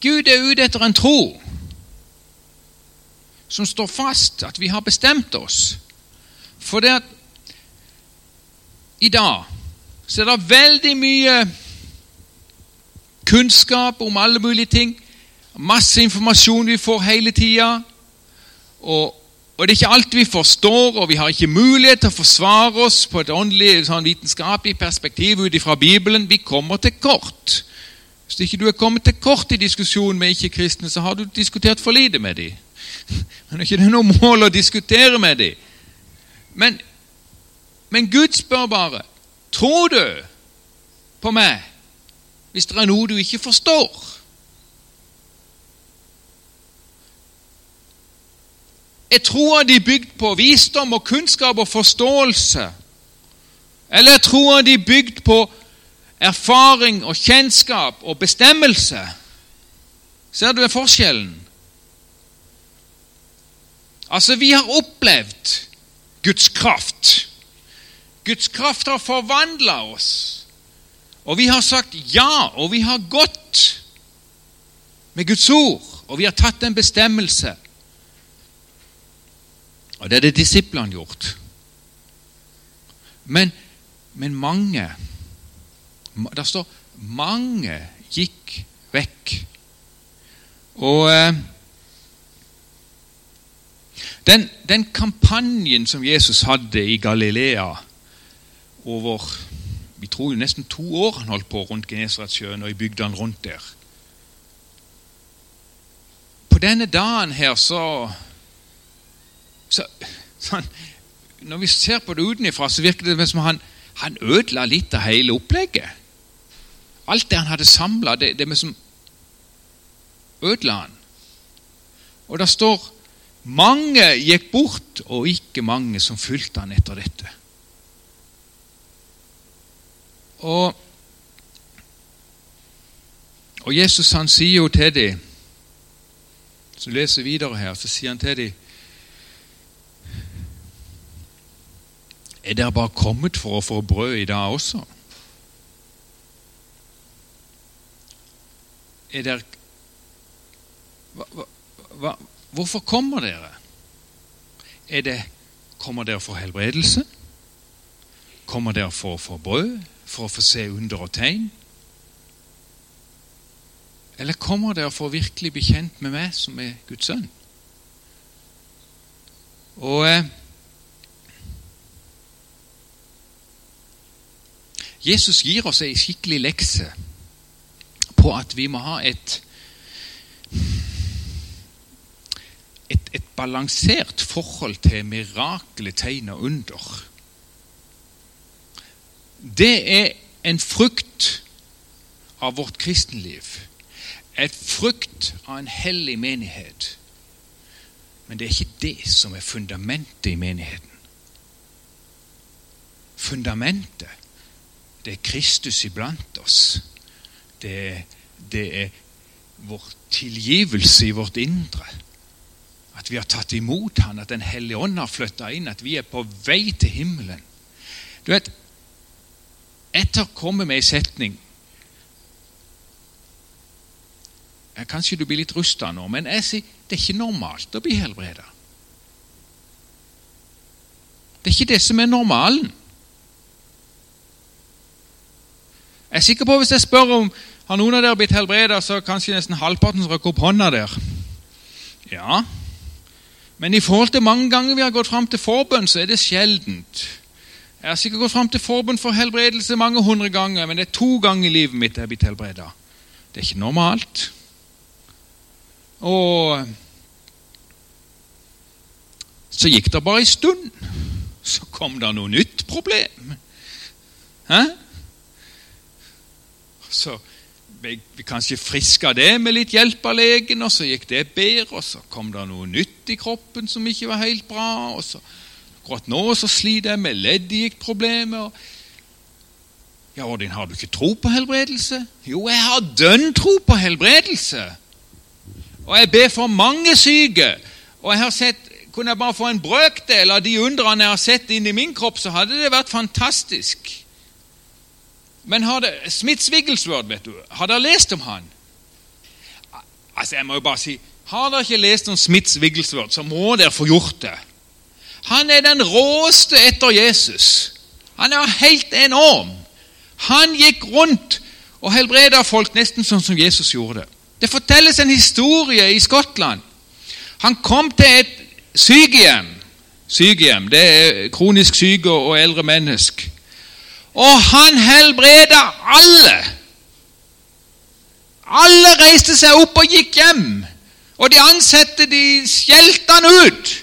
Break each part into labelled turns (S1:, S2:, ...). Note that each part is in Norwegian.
S1: Gud er ute etter en tro som står fast, at vi har bestemt oss. For det at i dag så er det veldig mye kunnskap om alle mulige ting. Masse informasjon vi får hele tida. Og, og, det er ikke alt vi forstår, og vi har ikke mulighet til å forsvare oss på et åndelig, sånn vitenskapelig perspektiv ut fra Bibelen. Vi kommer til kort. Hvis ikke du er kommet til kort i diskusjon med ikke-kristne, så har du diskutert for lite med dem. Men det er ikke noe mål å diskutere med dem. Men, men Gud spør bare Tror du på meg hvis det er noe du ikke forstår? Er troa di bygd på visdom og kunnskap og forståelse? Eller er troa di bygd på erfaring og kjennskap og bestemmelse? Ser du forskjellen? Altså, vi har opplevd Guds kraft. Guds kraft har forvandla oss. Og vi har sagt ja, og vi har gått med Guds ord, og vi har tatt en bestemmelse. Og det er det disiplene gjort. Men, men mange Det står 'mange gikk vekk'. Og eh, den, den, kampanjen som Jesus hadde i Galilea over vi tror jo nesten to år han holdt på rundt Genesaretsjøen og i bygdene rundt der På denne dagen her så, så sånn, Når vi ser på det utenfra, så virker det som han, han ødela litt av hele opplegget. Alt det han hadde samla, det, det som ødela han. Og det står mange gikk bort, og ikke mange som fulgte han etter dette. Og, og Jesus han sier jo til dem Så leser videre her, så sier han til dem Er dere bare kommet for å få brød i dag også? Er der, hva, hva, Hvorfor kommer dere? Er det, kommer dere for helbredelse? Kommer dere for å få brød? For å få se under og tegn? Eller kommer dere for å virkelig bli kjent med meg, som er Guds sønn? Og eh, Jesus gir oss ei skikkelig lekse på at vi må ha et et, et balansert forhold til mirakler, tegn og under. Det er en frukt av vårt kristenliv. Et frukt av en hellig menighet. Men det er ikke det som er fundamentet i menigheten. Fundamentet, det er Kristus iblant oss. Det det er vår tilgivelse i vårt indre. At vi har tatt imot Han, at Den hellige ånd har flytta inn, at vi er på vei til himmelen. Du vet, Etter kommer med ei setning Kanskje du blir litt rusta nå, men jeg sier det er ikke normalt å bli helbreda. Det er ikke det som er normalen. Jeg er sikker på Hvis jeg spør om har noen av dere blitt helbreda, så kanskje nesten halvparten rekker opp hånda der. Ja, men i forhold til mange ganger vi har gått fram til forbønn, så er det sjeldent. Jeg har sikkert gått fram til forbønn for helbredelse mange hundre ganger, men det er to ganger i livet mitt jeg har blitt helbreda. Det er ikke normalt. Og så gikk det bare en stund. Så kom det noe nytt problem. Hæ? Så vi kanskje friska det med litt hjelp av legen, og så gikk det bedre. Og så kom det noe nytt i kroppen som ikke var helt bra. og så Akkurat nå så sliter jeg med leddgiktproblemer. Ja, Ordin, har du ikke tro på helbredelse? Jo, jeg har dønn tro på helbredelse. Og jeg ber for mange syke. Og jeg har sett, Kunne jeg bare få en brøkdel av de undrene jeg har sett inni min kropp, så hadde det vært fantastisk. Men har det, Smiths Wigglesworth, vet du, har dere lest om han? Altså, jeg må jo bare si, Har dere ikke lest om Smiths Wigglesworth, så må dere få gjort det. Han er den råeste etter Jesus. Han er helt enorm. Han gikk rundt og helbreda folk nesten sånn som Jesus gjorde det. Det fortelles en historie i Skottland. Han kom til et sykehjem. Sykehjem, Det er kronisk syke og eldre mennesker. Og han helbreda alle. Alle reiste seg opp og gikk hjem. Og de ansatte de skjelte han ut,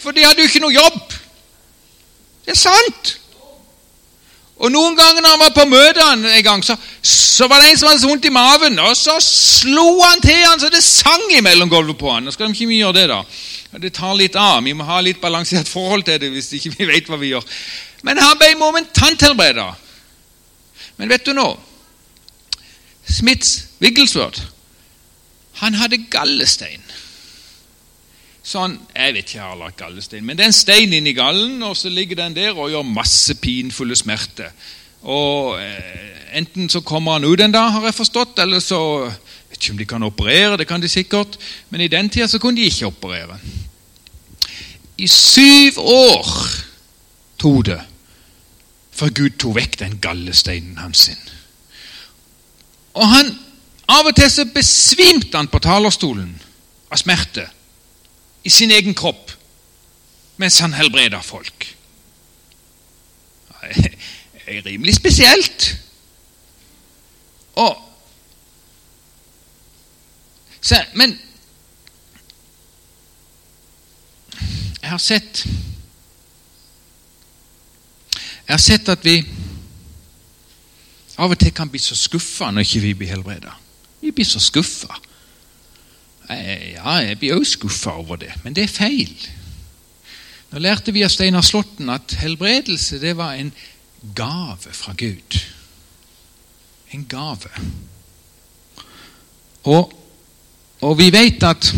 S1: for de hadde jo ikke noe jobb. Det er sant. Og Noen ganger når han var på møte en gang, så, så, var det en som hadde så vondt i maven. Og så slo han til han så det sang i mellomgulvet på han. Nå skal de ikke gjøre det, da. Det tar litt av. Vi må ha litt balansert forhold til det hvis ikke vi vet hva vi gjør. Men han ble momentant helbreda. Men vet du nå Smiths Wigglesworth han hadde gallestein. Sånn, Jeg vet ikke jeg har lagt gallestein, men det er en stein inni gallen, og så ligger den der og gjør masse pinfulle smerter. Og eh, Enten så kommer han ut en dag, har jeg forstått, eller så vet ikke om de kan operere, det kan de sikkert, men i den tida så kunne de ikke operere. I syv år tok det før Gud tok vekk den gallesteinen hans. sin. Og han, Av og til så besvimte han på talerstolen av smerte i sin egen kropp mens han helbreda folk. Det er rimelig spesielt. Og så, Men jeg har sett Jeg har sett at vi av og til kan bli så skuffa når ikke vi blir helbreda. Vi blir så skuffa. Ja, jeg blir også skuffa over det, men det er feil. Nå lærte vi av Steinar Slåtten at helbredelse det var en gave fra Gud. En gave. Og, og vi vet at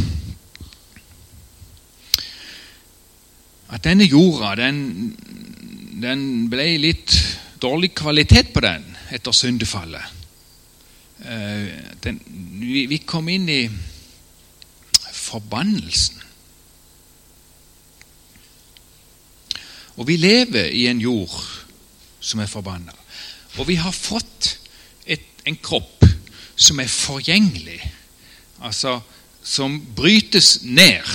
S1: at denne jorda, den, den ble litt dårlig kvalitet på den etter syndefallet. Eh, den, vi, vi kom inn i forbannelsen. Og vi lever i en jord som er forbanna. Og vi har fått et, en kropp som er forgjengelig, altså som brytes ned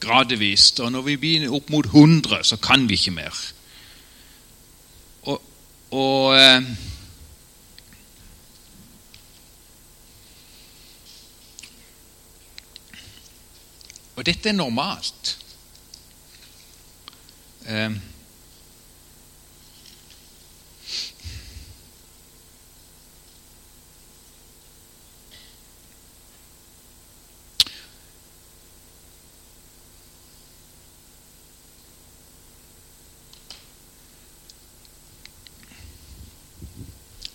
S1: gradvis. Og når vi begynner opp mot 100, så kan vi ikke mer. Og, eh, Og dette er normalt. Eh,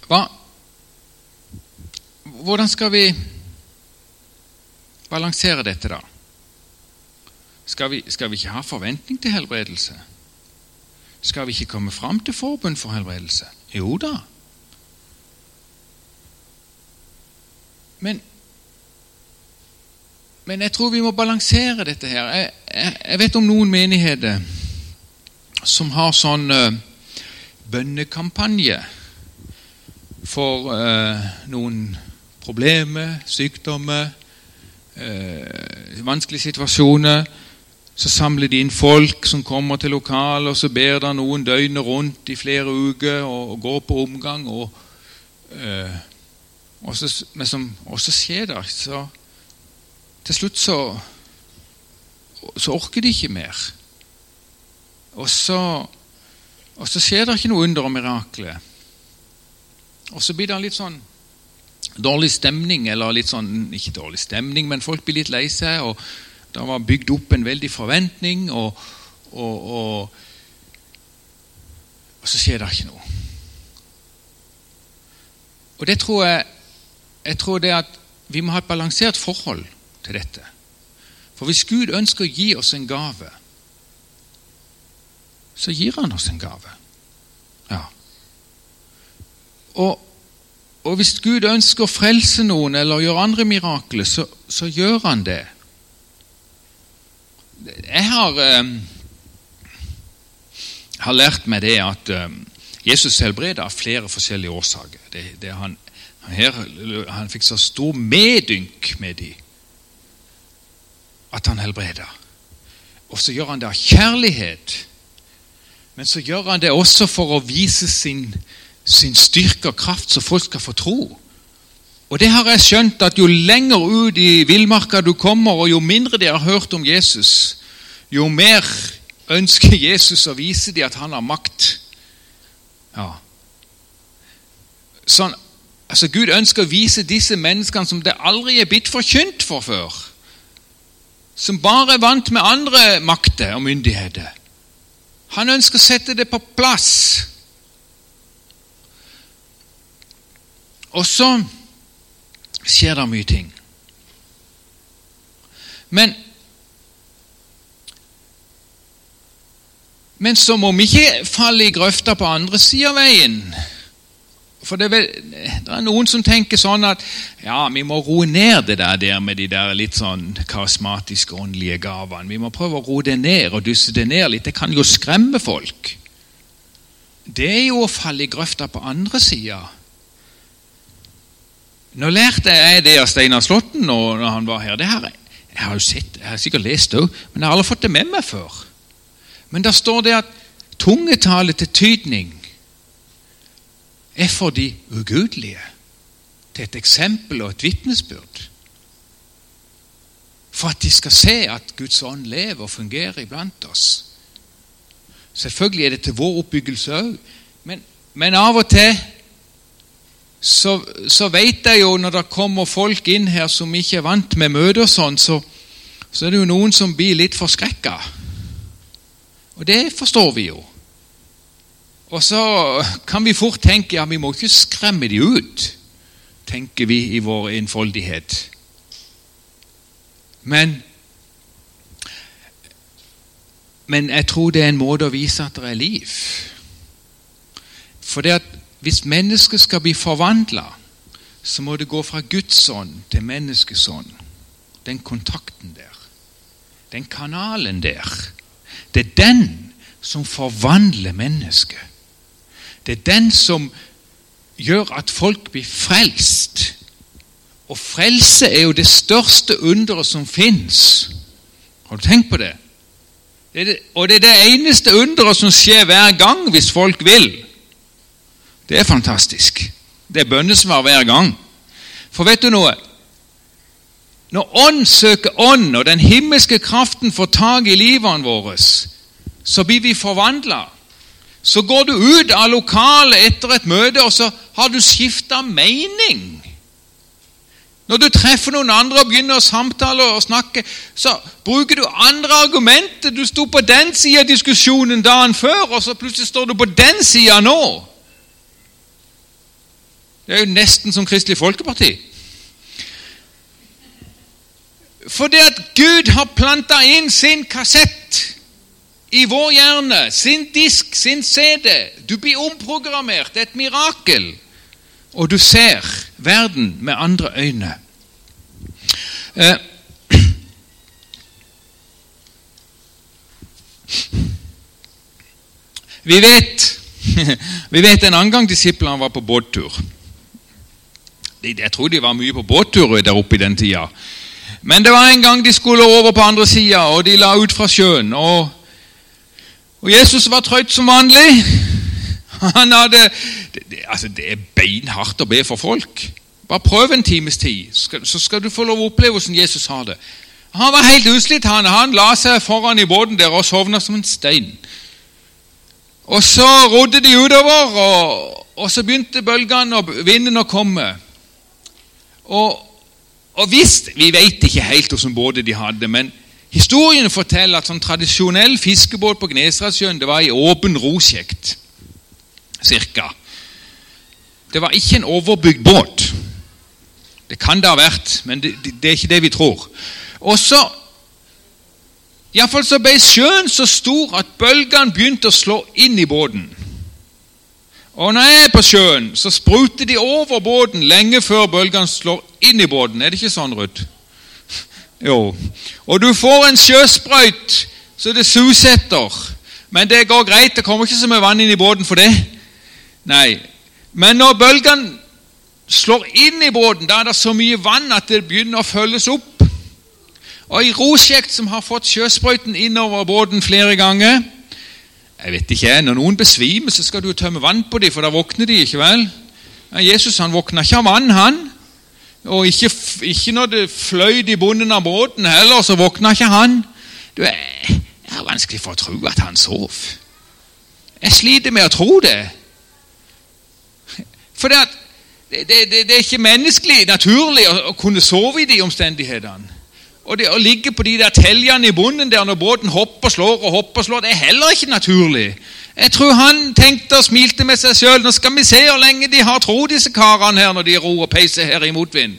S1: Hva? Hvordan skal vi balansere dette, da? Skal vi, skal vi ikke ha forventning til helbredelse? Skal vi ikke komme fram til forbund for helbredelse? Jo da. Men, men jeg tror vi må balansere dette her. Jeg, jeg, jeg vet om noen menigheter som har sånn uh, bønnekampanje for uh, noen problemer, sykdommer, eh, vanskelige situasjoner så samler de inn folk som kommer til lokalet, og så ber de noen døgnet rundt i flere uker og, og går på omgang. Og, eh, og, så, som, og, så, skjer det så Til slutt så, så orker de ikke mer. Og så, og så skjer det ikke noe under og mirakler. Og så blir det litt sånn dårlig stemning, eller litt sånn Ikke dårlig stemning, men folk blir litt lei seg. og det var bygd opp en veldig forventning, og, og, og, og så skjer det ikke noe. Og det tror jeg, jeg tror det at vi må ha et balansert forhold til dette. For hvis Gud ønsker å gi oss en gave, så gir han oss en gave. Ja. Og, og hvis Gud ønsker å frelse noen eller gjøre andre mirakler, så, så gjør han det. Jeg har, eh, har lært meg det at eh, Jesus helbreder av flere forskjellige årsaker. Det, det han, her, han fikk så stor medynk med de at han helbreder. Og så gjør han det av kjærlighet. Men så gjør han det også for å vise sin, sin styrke og kraft, så folk skal få tro. Og det har jeg skjønt, at jo lenger ut i villmarka du kommer, og jo mindre de har hørt om Jesus, jo mer ønsker Jesus å vise dem at han har makt. Ja. Sånn, altså Gud ønsker å vise disse menneskene som det aldri er blitt forkynt for før, som bare er vant med andre makter og myndigheter. Han ønsker å sette det på plass. Og så skjer det mye ting. Men Men så må vi ikke falle i grøfta på andre sida av veien. For det er, vel, det er, noen som tenker sånn at ja, vi må roe ned det der, der med de der litt sånn karismatiske åndelige gavene. Vi må prøve å roe det ned og dysse det ned litt. Det kan jo skremme folk. Det er jo å falle i grøfta på andre sida. Nå lærte jeg det av Steinar Slåtten når han var her. Det her jeg har jo sett, jeg har sikkert lest det òg, men jeg har aldri fått det med meg før. Men der står det at tungetale til tydning er for de ugudelige. Til et eksempel og et vitnesbyrd. For at de skal se at Guds ånd lever og fungerer iblant oss. Selvfølgelig er det til vår oppbyggelse òg, men, men, av og til så, så vet jeg jo når det kommer folk inn her som ikke er vant med møter og sånn, så, så er det jo noen som blir litt forskrekka. Og det forstår vi jo. Og så kan vi fort tenke ja, vi må ikke skremme de ut, tenker vi i vår enfoldighet. Men men jeg tror det er en måte å vise at det er liv. For det at hvis mennesket skal bli forvandla, så må det gå fra Guds ånd til menneskets ånd. Den kontakten der. Den kanalen der. Det er den som forvandler mennesket. Det er den som gjør at folk blir frelst. Og frelse er jo det største underet som fins. Har du tenkt på det? det, det og det er det eneste underet som skjer hver gang hvis folk vil. Det er fantastisk. Det er bønnesvar hver gang. For vet du noe? Når ånd søker ånd, og den himmelske kraften får tak i livene våre, så blir vi forvandla. Så går du ut av lokalet etter et møte, og så har du skifta mening. Når du treffer noen andre og begynner å samtale og snakke, så bruker du andre argumenter. Du sto på den sida av diskusjonen dagen før, og så plutselig står du på den sida nå. Det er jo nesten som Kristelig Folkeparti. For det at Gud har planta inn sin kassett i vår hjerne, sin disk, sin CD. Du blir omprogrammert. Det er et mirakel. Og du ser verden med andre øyne. Eh. Vi vet vi vet en annen gang disiplene var på båttur. Jeg tror de var mye på båttur der oppe i den tida. Men det var en gang de skulle over på andre sida, og de la ut fra sjøen. Og, og Jesus var trøtt som vanlig. Han hadde, det, det, altså det er beinhardt å be for folk. Bare prøv en times tid, så skal du få lov å oppleve hvordan Jesus har det. Han var helt utslitt. Han, han la seg foran i båten der og sovna som en stein. Og Så rodde de utover, og, og så begynte bølgene og vinden å komme. Og, og visst, Vi vet ikke helt hvilken båt de hadde, men historien forteller at sånn tradisjonell fiskebåt på Gnesrasjøen det var i åpen rosjekt. Cirka. Det var ikke en overbygd båt. Det kan det ha vært, men det, det er ikke det vi tror. Og så Iallfall så ble sjøen så stor at bølgene begynte å slå inn i båten. Og når jeg er på sjøen, så spruter de over båten lenge før bølgene slår inn i båten. Er det ikke sånn, Ruth? Jo. Og du får en sjøsprøyt så det susetter. Men det går greit, det kommer ikke så mye vann inn i båten for det. Nei. Men når bølgene slår inn i båten, da er det så mye vann at det begynner å følges opp. Og i Rosjekt, som har fått sjøsprøyten innover båten flere ganger Jeg vet ikke, Når noen besvimer, så skal du tømme vann på dem, for da våkner de ikke vel? Jesus han våkna ikke av vann, han. Og ikke, ikke når det fløyt i bunnen av båten heller, så våkna ikke han. Du, jeg, har vanskelig for å tro at han sov. Jeg sliter med å tro det. For det, det, det, det er ikke menneskelig naturlig å, å kunne sove i de omstendighetene. Og det å ligge på de der teljene i bunnen der når båten hopper og slår og hopper og slår, det er heller ikke naturlig. Jeg tror han tenkte og smilte med seg sjøl. Nå skal vi se hvor lenge de har tro, disse karene her, når de ror og peiser her i motvind.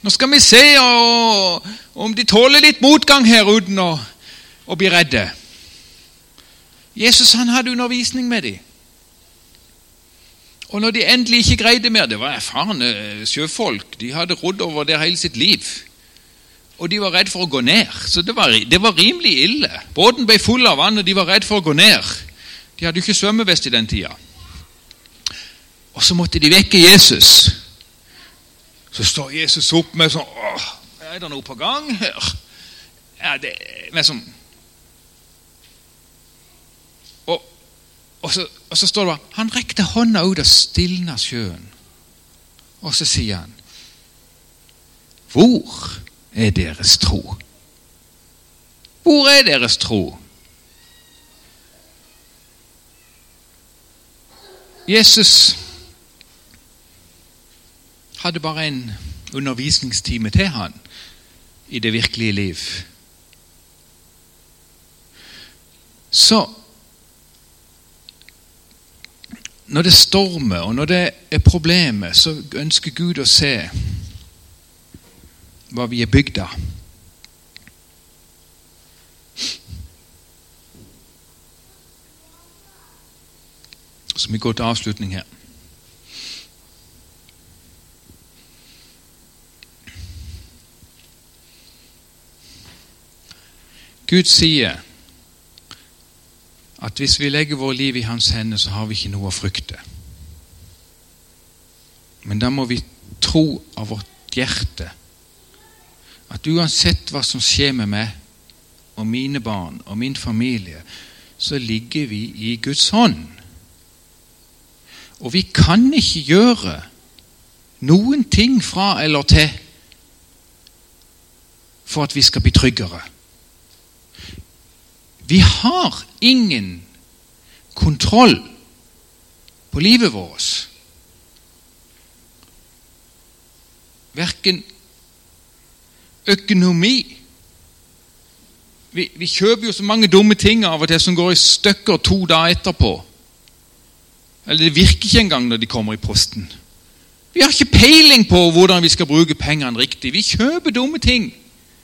S1: Nå skal vi se og, om de tåler litt motgang her uten å, å bli redde. Jesus han hadde undervisning med dem. Og når de endelig ikke greide mer Det var erfarne sjøfolk. De hadde rodd over det hele sitt liv. Og de var redd for å gå ned. Så det var, det var rimelig ille. Båten ble full av vann, og de var redd for å gå ned. De hadde jo ikke svømmevest i den tida. Og så måtte de vekke Jesus. Så står Jesus opp med sånn Åh, er det noe på gang her? Ja, det, med sånn og, og, så, og, så, står det bare Han rekte hånda ut og stilna sjøen. Og så sier han Hvor er deres tro? Hvor er deres tro? Jesus hadde bare en undervisningstime til han i det virkelige liv. Så når det stormer, og når det er problemer, så ønsker Gud å se hva vi er bygd av. Så vi går til avslutning her. Gud sier at hvis vi legger vår liv i Hans hender, så har vi ikke noe å frykte. Men da må vi tro av vårt hjerte at uansett hva som skjer med meg og mine barn og min familie, så ligger vi i Guds hånd. Og vi kan ikke gjøre noen ting fra eller til for at vi skal bli tryggere. Vi har ingen kontroll på livet vårt. Verken økonomi. Vi, vi, kjøper jo så mange dumme ting av og til som går i stykker to dager etterpå. Eller det virker ikke engang når de kommer i posten. Vi har ikke peiling på hvordan vi skal bruke pengene riktig. Vi kjøper dumme ting,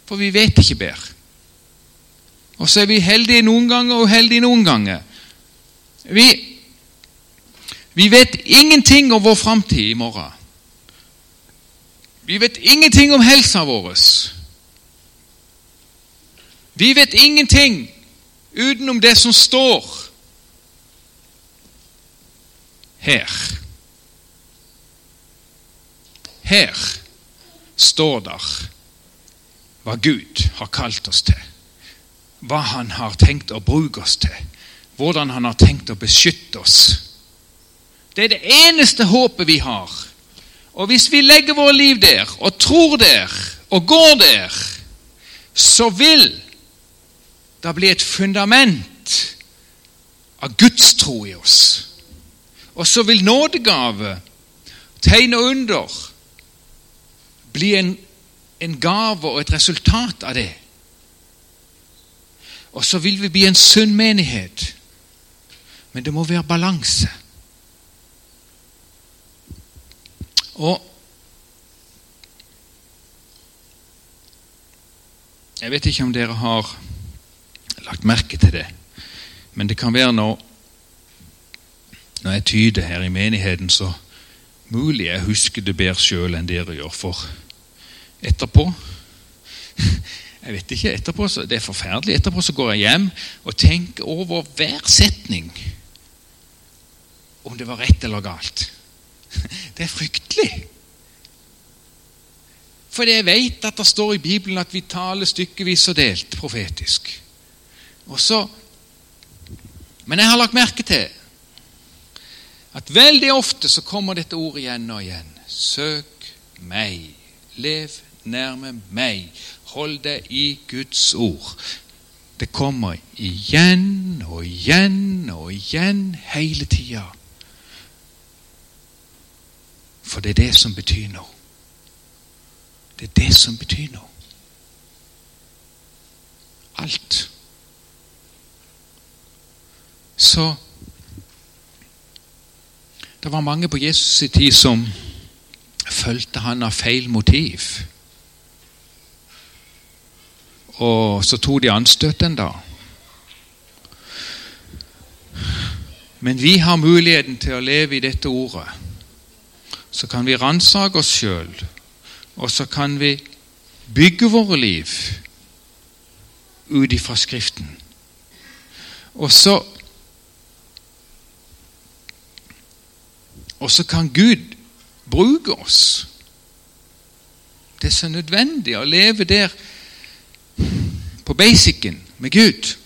S1: for vi vet ikke bedre. Og så er vi heldige noen ganger og uheldige noen ganger. Vi, vi vet ingenting om vår framtid i morgen. Vi vet ingenting om helsa vår. Vi vet ingenting utenom det som står her. Her står der hva Gud har kalt oss til, hva Han har tenkt å bruke oss til, hvordan Han har tenkt å beskytte oss. Det er det eneste håpet vi har. Og hvis vi legger vårt liv der, og tror der, og går der, så vil det bli et fundament av Guds tro i oss. Og så vil nådegave, tegn og under, bli en, en gave og et resultat av det. Og så vil vi bli en sunn menighet. Men det må være balanse. Og Jeg vet ikke om dere har lagt merke til det, men det kan være når Når jeg tyder her i menigheten, så mulig jeg husker det bedre sjøl enn dere gjør. For etterpå Jeg vet ikke, etterpå så, Det er forferdelig. Etterpå så går jeg hjem og tenker over hver setning. Om det var rett eller galt. Det er fryktelig. For jeg vet at det står i Bibelen at vi taler stykkevis og delt profetisk. Og så, Men jeg har lagt merke til at veldig ofte så kommer dette ordet igjen og igjen. Søk meg. Lev nærme meg. Hold deg i Guds ord. Det kommer igjen og igjen og igjen hele tida. For det er det som betyr noe. Det er det som betyr noe. Alt. Så det var mange på Jesus' i tid som fulgte han av feil motiv. Og så tok de anstøt dag. Men vi har muligheten til å leve i dette ordet. Så kan vi ransake oss sjøl, og så kan vi bygge våre liv ut ifra Skriften. Og så Og så kan Gud bruke oss. Det er så nødvendig å leve der på basicen med Gud.